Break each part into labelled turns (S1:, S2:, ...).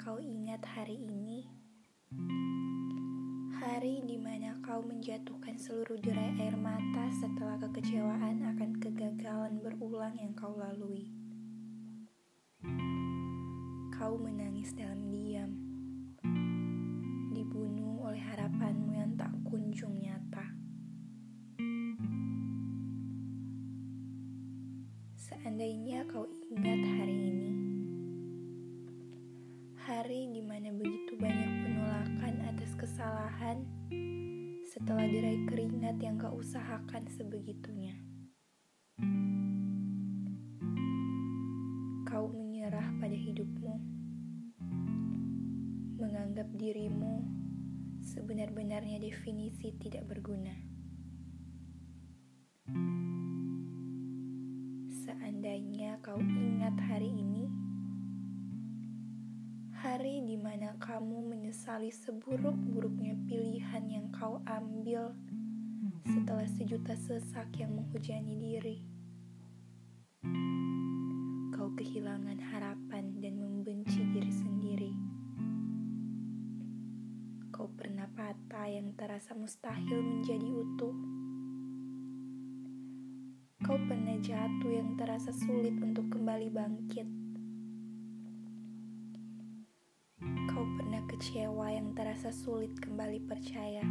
S1: kau ingat hari ini? Hari di mana kau menjatuhkan seluruh derai air mata setelah kekecewaan akan kegagalan berulang yang kau lalui. Kau menangis dalam diam, dibunuh oleh harapanmu yang tak kunjung nyata. Seandainya kau ingat mana begitu banyak penolakan atas kesalahan setelah derai keringat yang kau usahakan sebegitunya. Kau menyerah pada hidupmu, menganggap dirimu sebenar-benarnya definisi tidak berguna. Seandainya kau ingat hari ini, hari di mana kamu menyesali seburuk-buruknya pilihan yang kau ambil setelah sejuta sesak yang menghujani diri. Kau kehilangan harapan dan membenci diri sendiri. Kau pernah patah yang terasa mustahil menjadi utuh Kau pernah jatuh yang terasa sulit untuk kembali bangkit. Kecewa yang terasa sulit kembali percaya.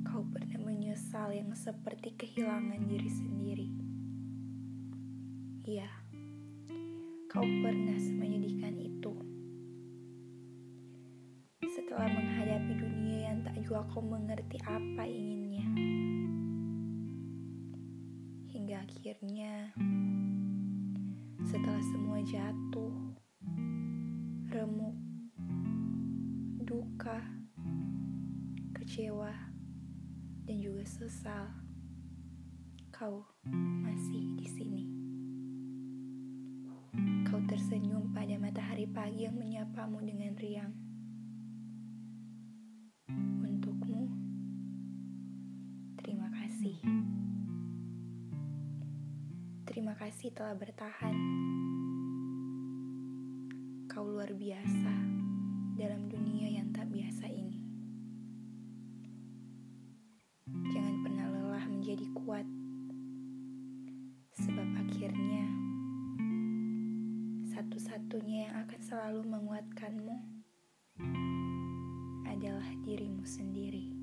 S1: Kau pernah menyesal yang seperti kehilangan diri sendiri. Iya, kau pernah menyedihkan itu. Setelah menghadapi dunia yang tak jua kau mengerti apa inginnya hingga akhirnya setelah semua jatuh, remuk, duka, kecewa, dan juga sesal, kau masih di sini. Kau tersenyum pada matahari pagi yang menyapamu dengan riang. Untukmu, terima kasih. Terima kasih telah bertahan. Kau luar biasa dalam dunia yang tak biasa ini. Jangan pernah lelah menjadi kuat, sebab akhirnya satu-satunya yang akan selalu menguatkanmu adalah dirimu sendiri.